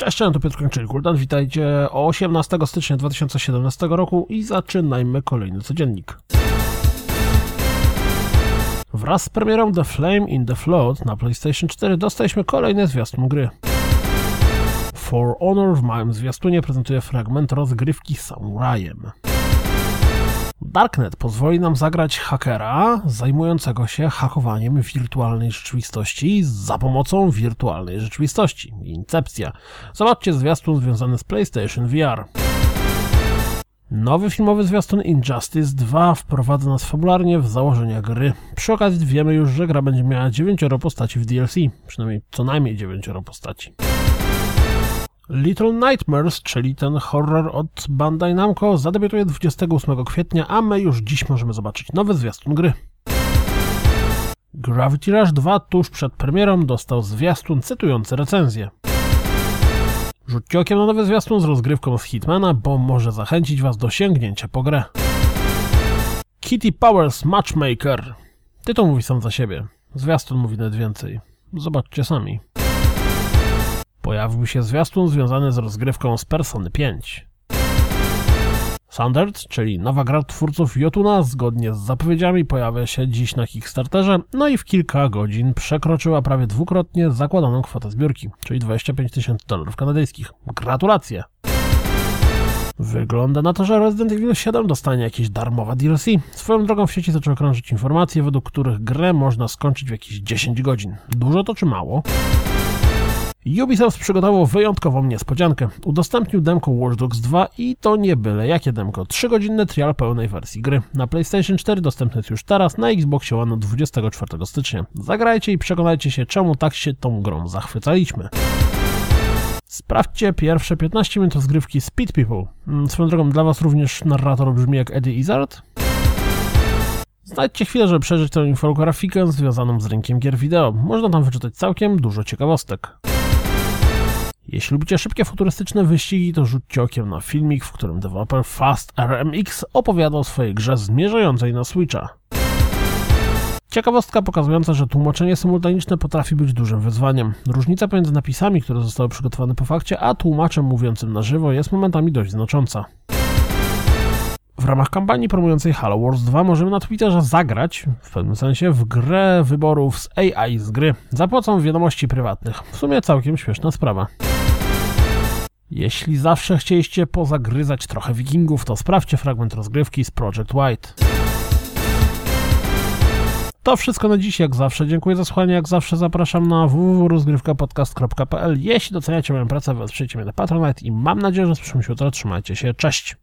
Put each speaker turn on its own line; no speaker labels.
Cześć, cześć, to Piotr Kończyk, Kultan. Witajcie 18 stycznia 2017 roku i zaczynajmy kolejny codziennik. Wraz z premierą The Flame in the Flood na PlayStation 4 dostaliśmy kolejny zwiastun gry. For Honor w małym zwiastunie prezentuje fragment rozgrywki samurajem. Darknet pozwoli nam zagrać hakera zajmującego się hakowaniem wirtualnej rzeczywistości za pomocą wirtualnej rzeczywistości. Incepcja. Zobaczcie zwiastun związany z PlayStation VR. Nowy filmowy zwiastun Injustice 2 wprowadza nas fabularnie w założenia gry. Przy okazji wiemy już, że gra będzie miała 9 postaci w DLC, przynajmniej co najmniej 9 postaci. Little Nightmares, czyli ten horror od Bandai Namco, zadebiutuje 28 kwietnia, a my już dziś możemy zobaczyć nowy zwiastun gry. Gravity Rush 2 tuż przed premierą dostał zwiastun cytujący recenzję. Rzućcie okiem na nowy zwiastun z rozgrywką z Hitmana, bo może zachęcić Was do sięgnięcia po grę. Kitty Powers Matchmaker. Tytuł mówi sam za siebie. Zwiastun mówi nawet więcej. Zobaczcie sami pojawił się zwiastun związany z rozgrywką z Persony 5. Sundered, czyli nowa gra twórców Jotuna, zgodnie z zapowiedziami pojawia się dziś na Kickstarterze, no i w kilka godzin przekroczyła prawie dwukrotnie zakładaną kwotę zbiórki, czyli 25 tysięcy dolarów kanadyjskich. Gratulacje! Wygląda na to, że Resident Evil 7 dostanie jakieś darmowe DLC. Swoją drogą w sieci zaczęły krążyć informacje, według których grę można skończyć w jakieś 10 godzin. Dużo to czy mało? Ubisoft przygotował wyjątkową niespodziankę. Udostępnił demko Watch Dogs 2 i to nie byle jakie demko. 3-godzinny trial pełnej wersji gry. Na PlayStation 4 dostępny jest już teraz, na Xboxie One 24 stycznia. Zagrajcie i przekonajcie się, czemu tak się tą grą zachwycaliśmy. Sprawdźcie pierwsze 15 minut rozgrywki Speed People. Mm, swoją drogą dla Was również narrator brzmi jak Eddie Izzard. Znajdźcie chwilę, żeby przeżyć tę infografikę związaną z rynkiem gier wideo. Można tam wyczytać całkiem dużo ciekawostek. Jeśli lubicie szybkie futurystyczne wyścigi, to rzućcie okiem na filmik, w którym deweloper Fast RMX opowiada o swojej grze zmierzającej na Switcha. Ciekawostka pokazująca, że tłumaczenie symultaniczne potrafi być dużym wyzwaniem. Różnica pomiędzy napisami, które zostały przygotowane po fakcie, a tłumaczem mówiącym na żywo jest momentami dość znacząca. W ramach kampanii promującej Halo Wars 2 możemy na Twitterze zagrać, w pewnym sensie, w grę wyborów z AI z gry za pomocą wiadomości prywatnych. W sumie całkiem śmieszna sprawa. Jeśli zawsze chcieliście pozagryzać trochę wikingów, to sprawdźcie fragment rozgrywki z Project White. To wszystko na dziś, jak zawsze. Dziękuję za słuchanie, jak zawsze zapraszam na www.rozgrywkapodcast.pl Jeśli doceniacie moją pracę, wesprzyjcie mnie na Patronite i mam nadzieję, że słyszymy się jutro. Trzymajcie się, cześć!